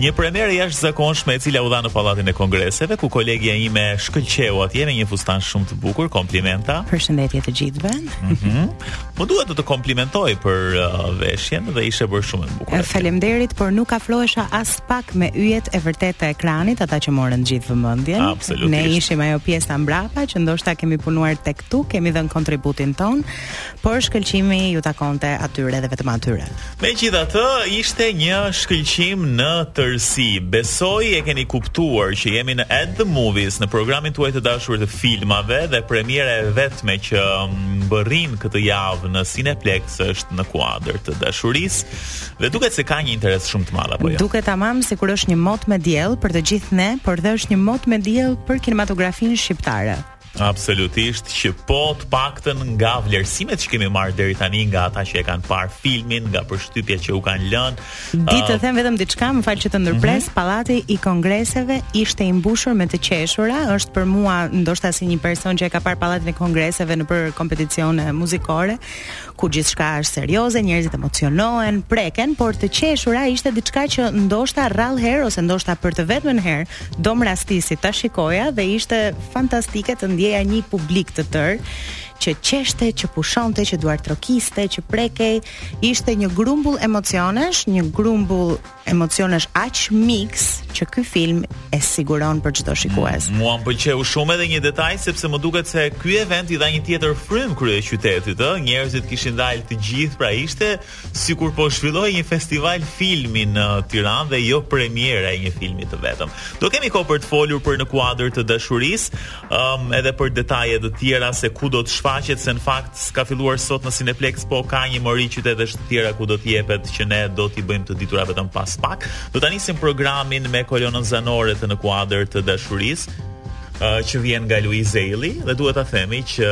Një premierë e jashtëzakonshme e cila u dha në Pallatin e Kongreseve, ku kolegja ime shkëlqeu atje me një fustan shumë të bukur, komplimenta. Përshëndetje të gjithëve. Mm -hmm. Po duhet të të komplimentoj për uh, veshjen dhe ishe bërë shumë e bukur. Faleminderit, por nuk afrohesha as pak me yjet e vërtetë të ekranit, ata që morën gjithë vëmendjen. Ne ishim ajo pjesa mbrapa që ndoshta kemi punuar tek-tuk, kemi dhënë kontributin tonë. Por shkëlqimi ju takonte atyre dhe vetëm atyre. Megjithatë, ishte një shkëlqim në tërësi. Besoj e keni kuptuar që jemi në At the Movies, në programin tuaj të dashur të filmave dhe premiera e vetme që mbërrin këtë javë në Cineplex është në kuadër të dashurisë dhe duket se ka një interes shumë të madh apo jo. Duket tamam sikur është një mot me diell për të gjithë ne, por dhe është një mot me diell për kinematografinë shqiptare. Absolutisht që po të paktën nga vlerësimet që kemi marrë deri tani nga ata që e kanë parë filmin, nga përshtypjet që u kanë lënë. Do të uh, them vetëm diçka, më fal që të ndërpres, mm -hmm. pallati i kongreseve ishte i mbushur me të qeshura, është për mua ndoshta si një person që e ka parë pallatin e kongreseve nëpër kompeticione muzikore, ku gjithçka është serioze, njerëzit emocionohen, preken, por të qeshura ishte diçka që ndoshta rrallë herë ose ndoshta për të vetmen herë do më rastisi ta shikoja dhe ishte fantastike të ndjeja një publik të tërë që qeshte, që pushonte, që duartrokiste, që prekej, ishte një grumbull emocionesh, një grumbull emocionesh aq mix që ky film e siguron për çdo shikues. Mm, mua më pëlqeu shumë edhe një detaj sepse më duket se ky event i dha një tjetër frymë kryeqytetit, ë, njerëzit kishin dalë të gjithë, pra ishte sikur po zhvillohej një festival filmi në Tiranë dhe jo premiera e një filmi të vetëm. Do kemi kohë për të folur për në kuadër të dashurisë. Ëm edhe për detaje të tjera se ku do të shfaqet se në fakt s'ka filluar sot në Cineplex po ka një mori qytetesh të tjera ku do të jepet që ne do t'i bëjmë të ditura vetëm pas pak. Do ta nisim programin me kolonën zanore të në kuadër të dashurisë që vjen nga Luiz Ejlli dhe duhet ta themi që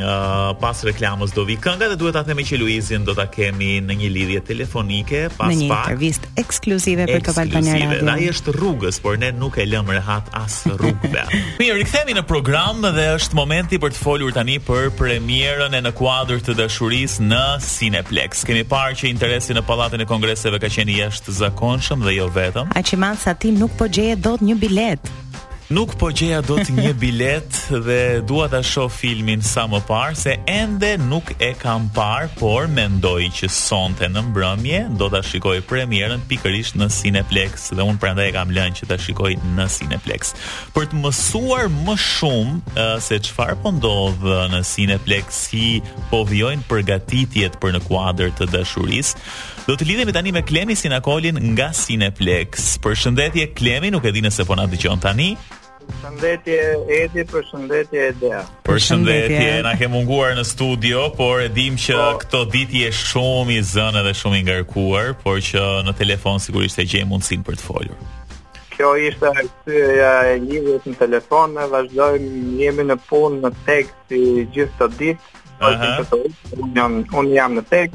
uh, pas reklamës do vijë kënga dhe duhet ta themi që Luizin do ta kemi në një lidhje telefonike pas pak. Në një intervistë ekskluzive për Top Albania Radio. Ekskluzive, ai është rrugës, por ne nuk e lëmë rehat as rrugëve. Mirë, rikthehemi në program dhe është momenti për të folur tani për premierën e në kuadër të dashurisë në Cineplex. Kemi parë që interesi në pallatin e kongreseve ka qenë i jashtëzakonshëm dhe jo vetëm. Aq i madh sa ti nuk po gjeje dot një biletë. Nuk po gjeja dot një biletë dhe dua ta shoh filmin sa më parë se ende nuk e kam parë, por mendoj që sonte në mbrëmje do ta shikoj premierën pikërisht në Cineplex dhe unë prandaj e kam lënë që ta shikoj në Cineplex. Për të mësuar më shumë uh, se çfarë po ndodh në Cineplex si po vijojnë përgatitjet për në kuadër të dashurisë, Do të lidhemi tani me Klemi Sinakolin nga Cineplex. Përshëndetje Klemi, nuk e di nëse po na dëgjon tani. Përshëndetje Edi, përshëndetje Edea. Përshëndetje, na ke munguar në studio, por e dim që po. këto ditë je shumë i zënë dhe shumë i ngarkuar, por që në telefon sigurisht e gjej mundësinë për të folur. Kjo ishte arsyeja e lidhjes në telefon, ne vazhdojmë jemi në punë në Teg si gjithë këto ditë. Unë jam në Teg,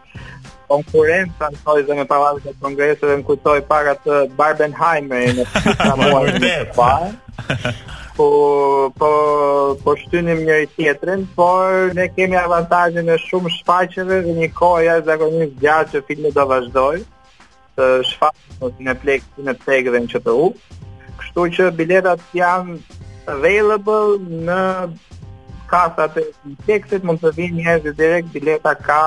konkurrenca na shtoi dhe me Pallatin e Kongreseve dhe më kujtoi pak atë Barbenheimer disa muaj më parë po po po shtynim njëri tjetrin, por ne kemi avantazhin e shumë shfaqjeve dhe një kohë jashtëzakonisht gjatë që filmi do vazhdojë. të shfaqet në Cineplex në Cineplex dhe në QTU kështu që biletat janë available në kasat e Cineplex-it mund të vinë njerëz direkt bileta ka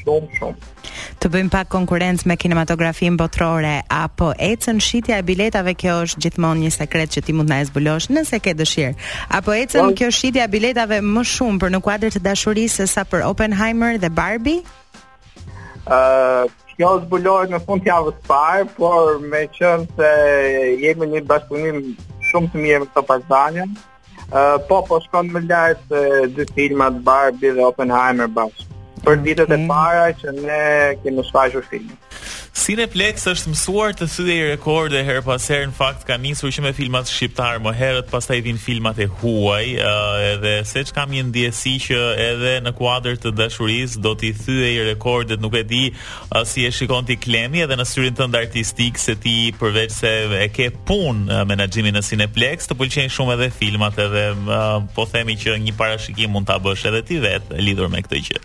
shumë shumë të bëjmë pak konkurrencë me kinematografinë botërore apo ecën shitja e biletave kjo është gjithmonë një sekret që ti mund na e zbulosh nëse ke dëshirë. Apo ecën po. kjo shitja e biletave më shumë për në kuadër të dashurisë se sa për Oppenheimer dhe Barbie? Ë, uh, kjo zbulohet në fund të javës së parë, por me qenë se jemi në një bashkëpunim shumë të mirë me këtë transmetim, ë uh, po po shkon më lart se dy filmat Barbie dhe Oppenheimer bashkë. Për ditët e para që ne kemi shfaqur filmin. Cineplex është mësuar të thyejë rekorde herë pas herë, në fakt ka nisur që me filmat shqiptarë më herët, pastaj vijnë filmat e huaj, edhe seç kam një ndjesi që edhe në kuadër të dashurisë do t'i thyejë rekordet, nuk e di si e shikon ti Klemi edhe në syrin tënd artistik se ti përveç se e ke punë menaxhimin në Cineplex, të pëlqejnë shumë edhe filmat edhe po themi që një parashikim mund ta bësh edhe ti vetë lidhur me këtë gjë.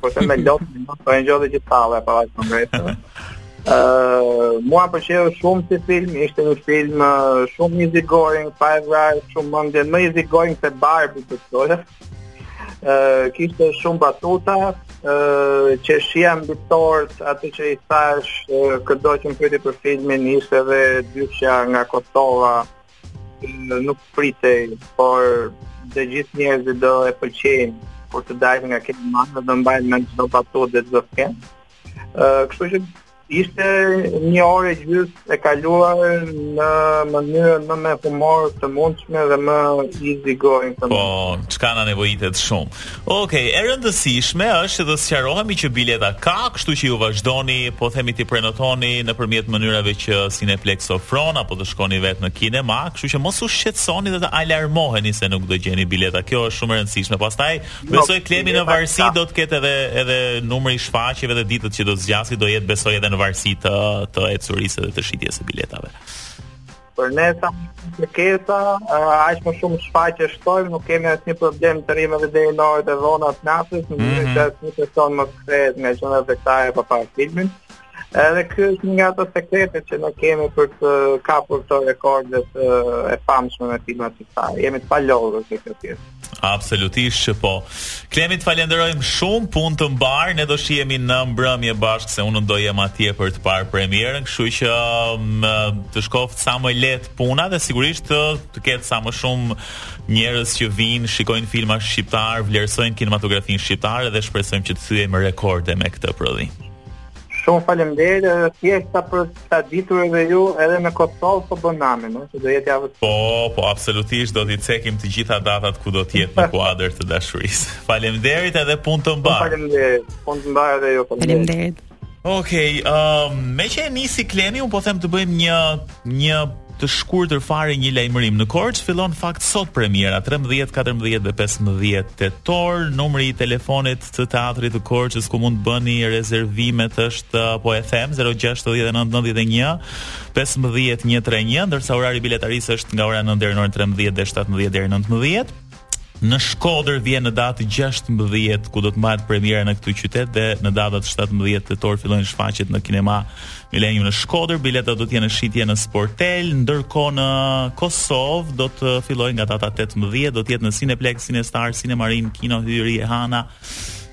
Po të them të drejtën, po e ndoqa që te Pallati i Kongreseve. Ë, uh, mua pëlqeu shumë si film, ishte një film uh, shumë easy going, pa e vrarë shumë mendjen, më easy going se Barbie të thotë. Ë, uh, kishte shumë batuta, ë, uh, qershia mbi tortë, atë që i thashë, uh, këdo që më pyeti për filmin ishte edhe dyshja nga Kosova, nuk pritej, por të gjithë njerëzit do e pëlqejnë kur të dalin nga kinemaja do mbajnë mend çdo batutë dhe çdo skenë. Ë, kështu që ishte një orë e gjysmë e kaluar në mënyrën më me humor të mundshme dhe më easy going. Po, çka na nevojitet shumë. Okej, e rëndësishme është që të sqarohemi që bileta ka, kështu që ju vazhdoni, po themi t'i prenotoni nëpërmjet mënyrave që Cineplex ofron apo të shkoni vetë në kinema, kështu që mos u shqetësoni dhe të alarmoheni se nuk do gjeni bileta. Kjo është shumë e rëndësishme. Pastaj, besoj Klemi në varësi do të ketë edhe edhe numri i shfaqjeve dhe ditët që do të zgjasi do jetë besoj edhe në varësi të të ecurisë dhe të shitjes së biletave. Për ne sa kërkesa, aq më shumë shfaqje shtojmë, nuk kemi asnjë problem të rrimë edhe deri në orët e vona të natës, në mënyrë mhm. që asnjë person mos kthehet nga dera e vet pa parë filmin. Edhe ky është një nga ato sekrete që ne kemi për të kapur këto rekordet e famshme me filmat. Jemi të palodhur në këtë pjesë. Absolutisht që po. Klemi të falenderojmë shumë, punë të mbarë, ne do shihemi në mbrëmje bashkë se unë do jem atje për të parë premierën, kështu që më, të shkoftë sa më e lehtë puna dhe sigurisht të, të ketë sa më shumë njerëz që vijnë, shikojnë filma shqiptar, vlerësojnë kinematografinë shqiptare dhe shpresojmë që të thyejmë rekorde me këtë prodhim. Shumë faleminderit, thjeshta për ta ditur edhe ju, edhe në Kosovë po bën namin, ëh, do jetë javë. Po, po absolutisht do t'i cekim të gjitha datat ku do të jetë në kuadër të dashurisë. Faleminderit edhe punë të mbarë. Faleminderit. Punë të mbarë edhe ju. Faleminderit. Okej, okay, um, meqë e nisi Klemi, unë po them të bëjmë një, një të shkurtër fare një lajmërim. Në Korçë fillon në fakt sot premiera 13, 14 dhe 15 tetor, numri i telefonit të teatrit të Korçës ku mund të bëni rezervimet është uh, po e them 06991 15131 ndërsa orari biletarisë është nga ora 9 deri në orën 13 dhe 17 deri në 19 në Shkodër vjen në datë 16 ku do të mbahet premiera në këtë qytet dhe në datat 17 tetor fillojnë shfaqjet në kinema Milenium në Shkodër, biletat do të jenë në shitje në sportel, ndërkohë në Kosovë do të fillojë nga data 18, do të jetë në Cineplex, Cinestar, Cinemarin, Kino Hyri e Hana,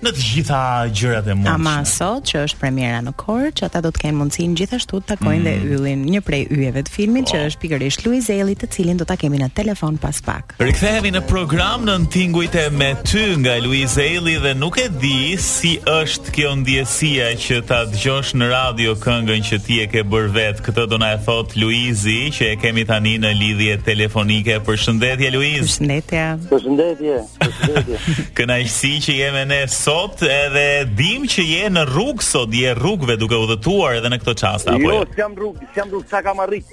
në të gjitha gjërat e mundshme. Ama sot që është premiera në Korçë, ata do të kenë mundësinë gjithashtu të takojnë mm. dhe yllin, një prej yjeve të filmit oh. që është pikërisht Luiz Ejlli, të cilin do ta kemi në telefon pas pak. Park. Rikthehemi në program nën tingujt e me ty nga Luiz Ejlli dhe nuk e di si është kjo ndjesia që ta dëgjosh në radio këngën që ti e ke bërë vetë. Këtë do na e thotë Luizi që e kemi tani në lidhje telefonike. Përshëndetje Luiz. Përshëndetje. Përshëndetje. Përshëndetje. Kënaqësi që je me ne sot edhe dimë që je në rrugë sot, je rrugëve duke udhëtuar edhe në këtë çast apo jo? Jo, jam rrugë, jam rrugë sa kam arrit.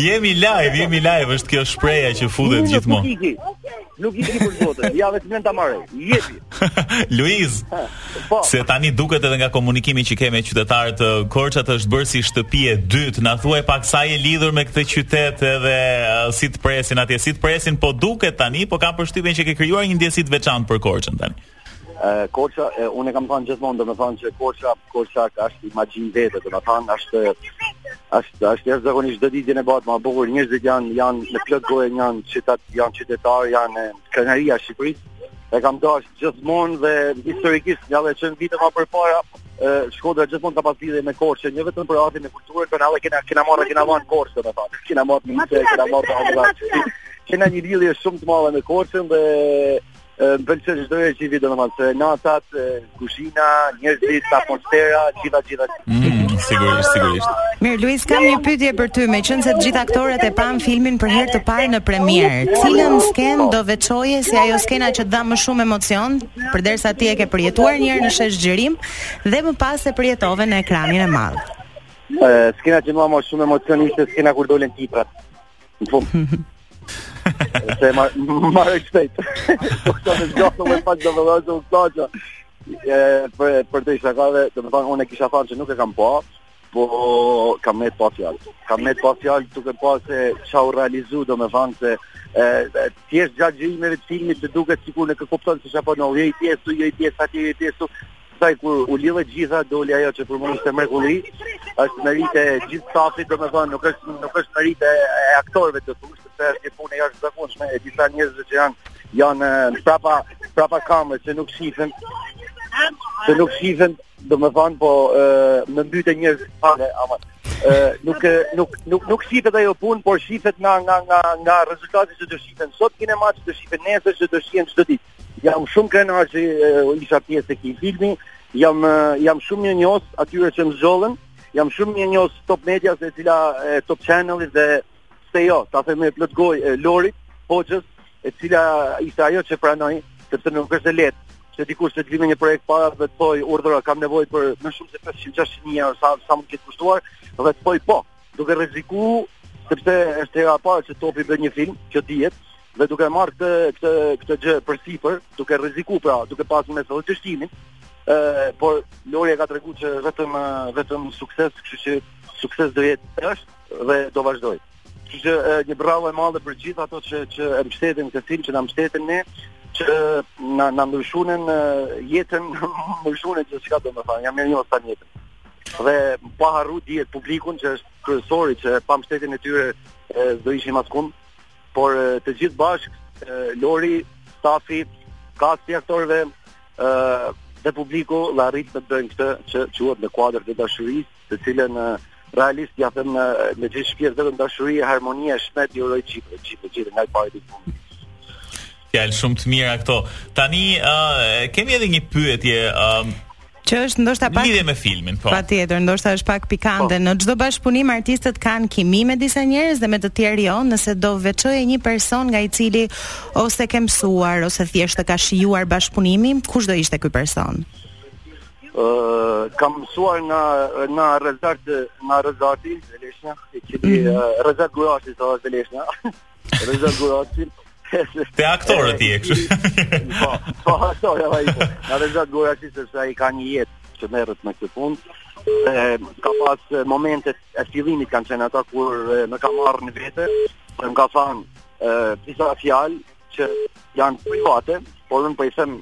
Jemi live, jemi live, është kjo shprehja që futet gjithmonë. Nuk di për zotin, ja vetë mend ta marrë. Jepi. Luiz. Po. Se tani duket edhe nga komunikimi që kemi me qytetarët, Korça të është bërë si shtëpi e dytë. Na thuaj pak sa je lidhur me këtë qytet edhe si të presin atje, si të presin, po duket tani, po kam përshtypjen që ke krijuar një ndjesi të veçantë për Korçën tani. Uh, Korça, uh, unë e kam thënë gjithmonë, domethënë që Korça, Korça ka është imagjin vetë, domethënë është është është jashtëzakonisht çdo ditë në botë, më bukur njerëzit janë janë me plot gojë, janë qytet, janë qytetarë, janë krenaria e Shqipërisë. E kam dashur gjithmonë dhe historikisht ja që në vite më parë Shkodra gjithmonë ka pasur lidhje me Korçën, jo vetëm për artin e kulturën, por edhe kena kena marrë kena vënë Korçën, domethënë. Kena marrë një kena marrë Kena një lidhje shumë të madhe me Korçën dhe Më pëlqen çdo gjë që e saj domethënë se natat, kuzhina, njerëzit, atmosfera, gjitha gjitha. Mm, sigurisht, sigurisht. Mirë, Luiz, kam një pyetje për ty, meqenëse të gjithë aktorët e panë filmin për herë të parë në premierë. Cilën skenë do veçoje si ajo skena që të dha më shumë emocion, përderisa ti e ke përjetuar një herë në shesh xhirim dhe më pas e përjetove në ekranin e madh? Skena që më shumë emocion ishte skena kur dolën titrat. Në fund. Se ma, ma rëjtë shpejt. Po këto në zgjokë në lëpaq dhe dhe dhe dhe dhe përpërtej shakave, domethënë unë kisha thënë se nuk e kam pa, po kam met pa fjalë. Kam met pa fjalë duke pa se ça u realizu, domethënë se ë ti je gjatë xhirimeve të filmit të duket sikur nuk e kupton se çfarë po ndodh. Je pjesë, je pjesë aty, je pjesë. Pastaj kur u lidh e gjitha, doli ajo që për mu ishte mrekulli, është meritë e gjithë stafit, domethënë, nuk është, nuk është meritë e aktorëve të thush, sepse është një punë e jashtëzakonshme, e disa njerëzve që janë, janë prapa, prapa kamerës, që nuk shifen, që nuk shifen, domethënë, po e, në mbyte njerëz pale, ama, e, nuk, nuk, nuk, nuk shifet ajo punë, por shifet nga, nga, nga, nga rezultati që do shifen sot, kinema që do shifen nesër, që do shifen çdo ditë. Jam shumë krenar që isha pjesë e këtij filmi. Jam jam shumë mirënjohës atyre që më zgjodhën. Jam shumë mirënjohës Top Medias, Top Top Channel dhe pse jo, ta them me plot gojë e Lorit, Hoxhës, e cila ishte ajo që pranoi, sepse nuk është e lehtë se dikush të vijë me një projekt para dhe të thojë urdhëro kam nevojë për më shumë se 500-600 mijë euro sa sa mund të ketë kushtuar dhe të thojë po, duke rrezikuar sepse është hera e parë që Topi bën një film që dihet, Dhe duke marrë këtë këtë këtë gjë përsipër, duke rrezikuar pra, duke pasur në mes dështimin, ë por Lori e ka treguar që vetëm vetëm sukses, kështu që sukses do jetë, është dhe do vazhdojë. Kështu që një bravo e madhe për gjithë ata që që e mbështetin këtë film, që na mbështetin ne, që na na ndryshuan jetën më shumë se çka do të thonë. Jam mirënjohës tanë jetën. Dhe pa harru, dihet, publikun që është kryesori që pa mbështetjen e tyre s'do ishim askund. por të gjithë bashkë Lori, stafi, kasti i aktorëve, ë dhe publiku ia arritën të bëjnë këtë që quhet në kuadër të dashurisë, të cilën realisht ia them me gjithë shpirt vetëm dashuri e harmoni e shëndet ju uroj gjithë, gjithë, gjithë nga i pari ditë. Fjalë shumë të mira këto. Tani uh, kemi edhe një pyetje, um, që është ndoshta pak lidhje me filmin, po. Patjetër, ndoshta është pak pikante. Po. Në çdo bashkëpunim artistët kanë kimi me disa njerëz dhe me të tjerë jo, nëse do veçoje një person nga i cili ose ke mësuar ose thjesht e ke shijuar bashkëpunimin, kush do ishte ky person? Ë, uh, kam mësuar nga nga Rezart, nga Rezarti, Veleshnja, i cili mm -hmm. uh, Rezart Guraci, Veleshnja. Edhe zë guraci. Te aktorët ti e ke kështu. Po, po aktor e vaj. Na dhe zë guraci sepse ai ka një jetë që merret me këtë punë. E, ka pas momentet e fillimit kanë qenë ata kur më ka marrë më vete, dhe më ka thënë disa fjalë që janë private, por unë po i them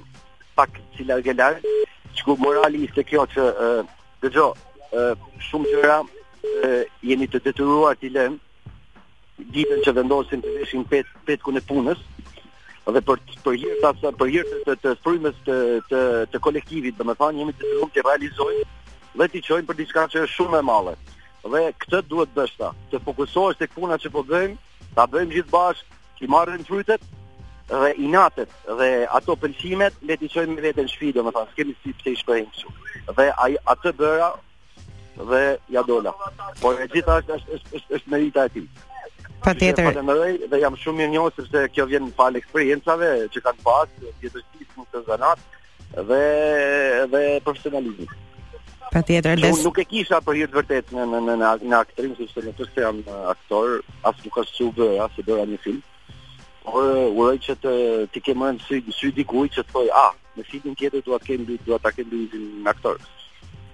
pak si larg e larg, ku morali ishte kjo që dëgjo, shumë gjëra jemi të detyruar t'i lëmë ditën që vendosim të veshim pet petkun e punës dhe për për hir të asaj për hir të të frymës të të të kolektivit, domethënë jemi të duhet të realizojmë dhe t'i çojmë për diçka që është shumë e madhe. Dhe këtë duhet bësh ta, të fokusohesh tek puna që po bëjmë, ta bëjmë gjithë bashkë, t'i marrim frytet dhe inatet dhe ato pëlqimet le të çojmë veten në shtëpi, domethënë s'kemi si pse i shkojmë kështu. Dhe ai atë bëra dhe ja dola. Por e gjitha është është është është, është merita e tij. Patjetër. E falënderoj dhe jam shumë mirënjohës sepse kjo vjen falë eksperiencave që kanë pas, gjithsesi në këtë zanat dhe dhe profesionalizmit. Patjetër, Des... Unë nuk e kisha për hir të vërtetës në, në, në, në, në aktrim, sepse nuk jam uh, aktor, as nuk është subë, as e bëra një film, por uh, uroj që të, t'i kem rënë në sy, sy dikujt që të thojë, a, ah, Në filmin tjetër do të kem do ta kem lëvizin aktor.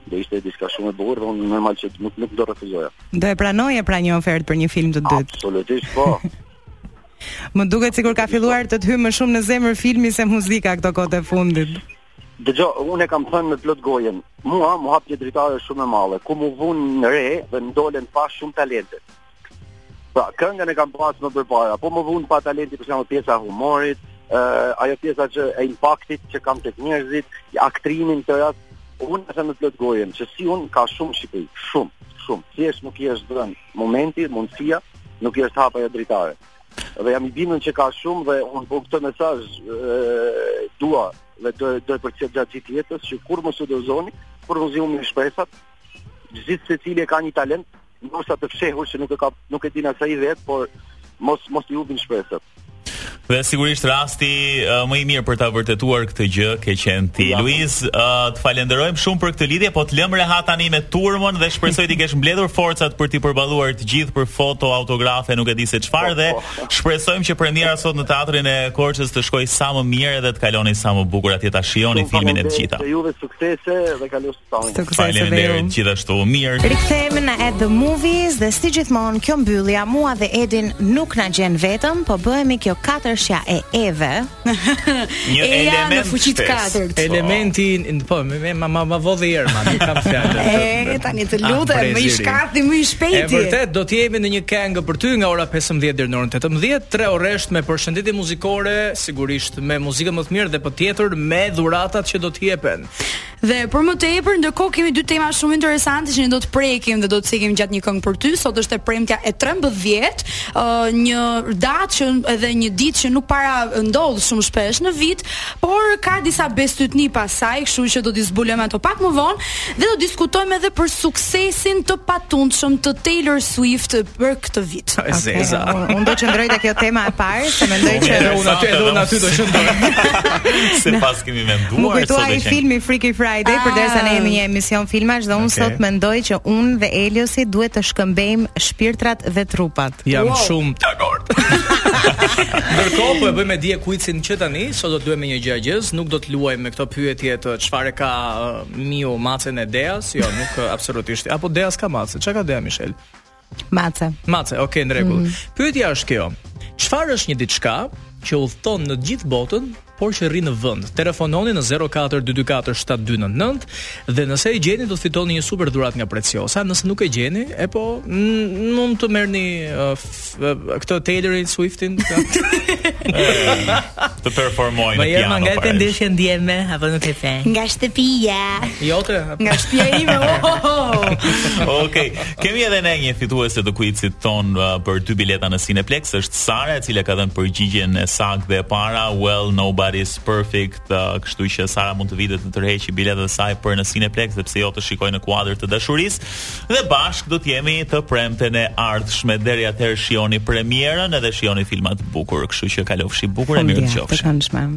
Do ishte diçka shumë e bukur, unë normal që nuk nuk do refuzoja. Do e pranoje pra një ofertë për një film të dytë. Absolutisht po. Më duket sikur ka filluar të të hyjë më shumë në zemër filmi se muzika këto kohët e fundit. Dëgjo, unë e kam thënë me plot gojën. Mua m'u hap një dritare shumë e madhe, ku m'u vunë në re dhe më dolën në pah shumë talente. Pra, këngën e kam pas më përpara, po më vonë pa talenti për shembull pjesa e humorit, ë uh, ajo pjesa që e impaktit që kam tek njerëzit, aktrimin në këtë rast, unë e them me plot gojën, që si unë ka shumë në Shqipëri, shumë, shumë. Thjesht nuk i është dhënë momenti, mundësia, nuk i është hapur ajo dritare. Dhe jam i bindur që ka shumë dhe unë po këtë mesazh dua dhe do do ta përcjell gjatë gjithë jetës që kurrë mos u dorëzoni, kurrë mos i humni shpresat, gjithsecili ka një talent, ndoshta të fshehur që nuk e ka nuk e din as ai vetë, por mos mos i humbni shpresat. Dhe sigurisht rasti uh, më i mirë për ta vërtetuar këtë gjë ke qenë ti. Ja. Luiz, uh, të falenderojmë shumë për këtë lidhje, po të lëmë rehat tani me turmën dhe shpresoj t'i kesh mbledhur forcat për t'i përballuar të gjithë për foto, autografe, nuk e di se çfarë po, dhe po. shpresojmë që premiera sot në teatrin e Korçës të shkojë sa më mirë dhe të kaloni sa më bukur atje ta shijoni filmin e të gjitha. Juve suksese dhe kalofshi sot. Faleminderit, gjithashtu. Mirë. Rikthehemi në At the Movies dhe si gjithmonë kjo mbyllja mua dhe Edin nuk na gjen vetëm, po bëhemi kjo katërshja e Eve. Një e në fuqi të katërt. Po. Elementi, po, më më më më më vodhi erë, madje kam fjalën. E tani të ah, lutem, më i shkathti, më i shpejti. E vërtetë do të jemi në një këngë për ty nga ora 15 deri në orën 18, treorësh me përshëndetje muzikore, sigurisht me muzikën më të mirë dhe patjetër me dhuratat që do të jepen. Dhe për më tepër, ndërkohë kemi dy tema shumë interesante që ne do të prekim dhe do të cekim gjatë një këngë për ty. Sot është e premtja e 13, uh, një datë që edhe një ditë që nuk para ndodh shumë shpesh në vit, por ka disa bestytni pas saj, kështu që do t'i zbulojmë ato pak më vonë dhe do të diskutojmë edhe për suksesin e patundshëm të Taylor Swift për këtë vit. Sa e zeza. Okay, unë do të qëndroj te kjo tema e parë, se mendoj që edhe unë aty, edhe unë aty do qëndroj. Se pas kemi menduar. Më kujtua ai filmi Freaky Friday, ah. përderisa ne jemi një emision filmash dhe unë okay. sot mendoj që unë dhe Eliosi duhet të shkëmbejmë shpirtrat dhe trupat. Jam wow. shumë dakord. Ndërkohë po e bëjmë dhe kuicin që tani, sot do të luajmë një gjëegjëzë, nuk do të luajmë me këto pyetje të çfarë ka uh, miu macën e Deas, jo, nuk uh, absolutisht. Apo Dea s'ka macën, çka ka Dea Mishel? Mace. Mace, ok, në rregull. Mm -hmm. Pyetja është kjo. Çfarë është një diçka që udhëton në gjithë botën, por që rri në vend? Telefononi në 042247299 dhe nëse e gjeni do të fitoni një super dhuratë nga Preciosa, nëse nuk e gjeni, e po mund të merrni uh, këtë Taylorin Swiftin. të performojnë në piano. Po nga ta ndjek, nga shtëpia ime apo nuk e the. Nga shtëpia. Jote. Nga shtëpia ime. Oh, oh, oh. Okej. Kemi edhe ne një fituese të kuicit tonë uh, për dy bileta në Cineplexx, është Sara e cila ka dhënë përgjigjen e saktë dhe e para, well nobody's perfect, uh, kështu që Sara mund të vijë t'i tërheqë biletat e saj për në Cineplexx dhe pse jo të shikojë në kuadër të dashurisë. Dhe bashkë do të jemi të premten e ardhshme. Deri atëherë shijoni premierën edhe shijoni filma të bukur, kështu që kalofshi bukur e mirupafshim.